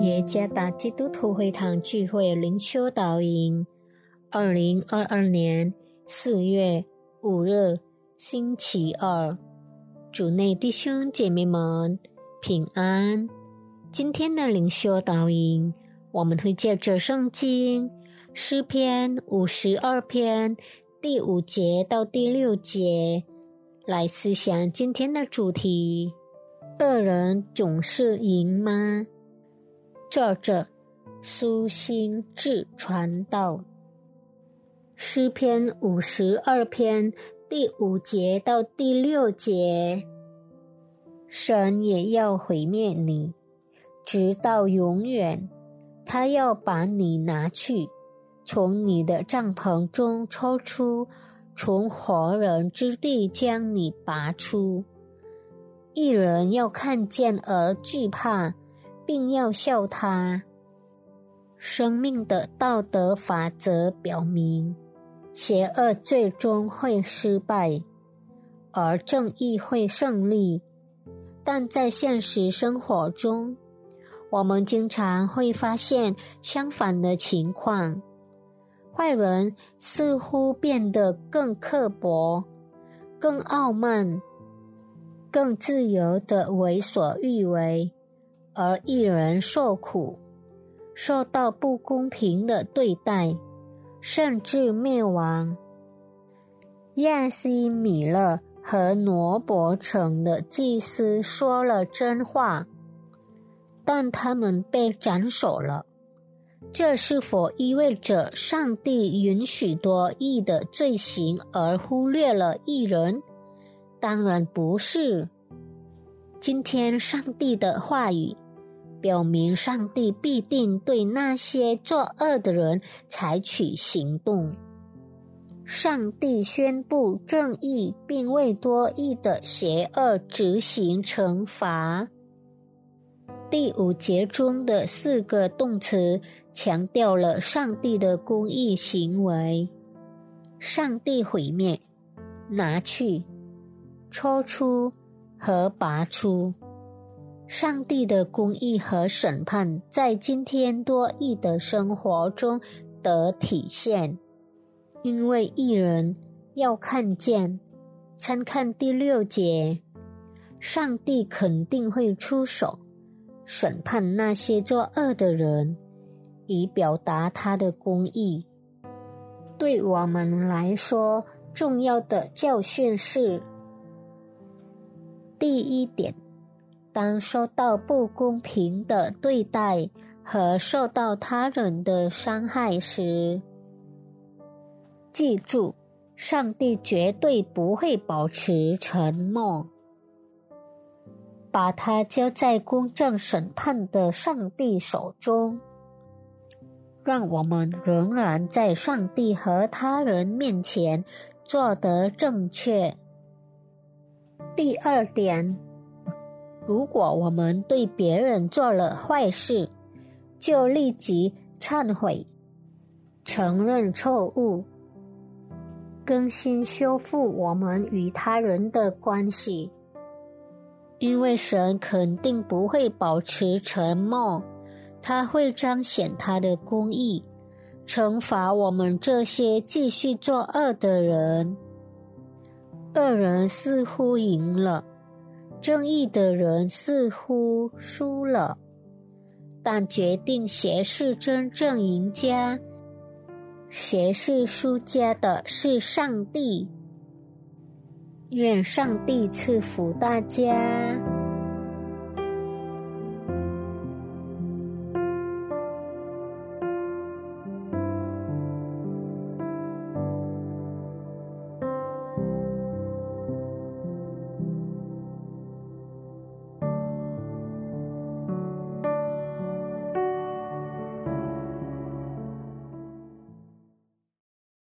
耶加达基督徒会堂聚会灵修导引，二零二二年四月五日星期二，主内弟兄姐妹们平安。今天的灵修导引，我们会借着圣经诗篇五十二篇第五节到第六节来思想今天的主题。恶人总是赢吗？作者苏心志传道。诗篇五十二篇第五节到第六节，神也要毁灭你，直到永远。他要把你拿去，从你的帐篷中抽出，从活人之地将你拔出。一人要看见而惧怕，定要笑他。生命的道德法则表明，邪恶最终会失败，而正义会胜利。但在现实生活中，我们经常会发现相反的情况：坏人似乎变得更刻薄、更傲慢。更自由的为所欲为，而一人受苦，受到不公平的对待，甚至灭亡。亚西米勒和罗伯城的祭司说了真话，但他们被斩首了。这是否意味着上帝允许多义的罪行而忽略了一人？当然不是。今天，上帝的话语表明，上帝必定对那些作恶的人采取行动。上帝宣布正义，并为多义的邪恶执行惩罚。第五节中的四个动词强调了上帝的公义行为：上帝毁灭、拿去、抽出。和拔出，上帝的公义和审判在今天多义的生活中得体现，因为一人要看见。参看第六节，上帝肯定会出手审判那些作恶的人，以表达他的公义。对我们来说，重要的教训是。第一点，当受到不公平的对待和受到他人的伤害时，记住，上帝绝对不会保持沉默，把它交在公正审判的上帝手中。让我们仍然在上帝和他人面前做得正确。第二点，如果我们对别人做了坏事，就立即忏悔、承认错误、更新修复我们与他人的关系。因为神肯定不会保持沉默，他会彰显他的公义，惩罚我们这些继续作恶的人。恶人似乎赢了，正义的人似乎输了，但决定谁是真正赢家，谁是输家的是上帝。愿上帝赐福大家。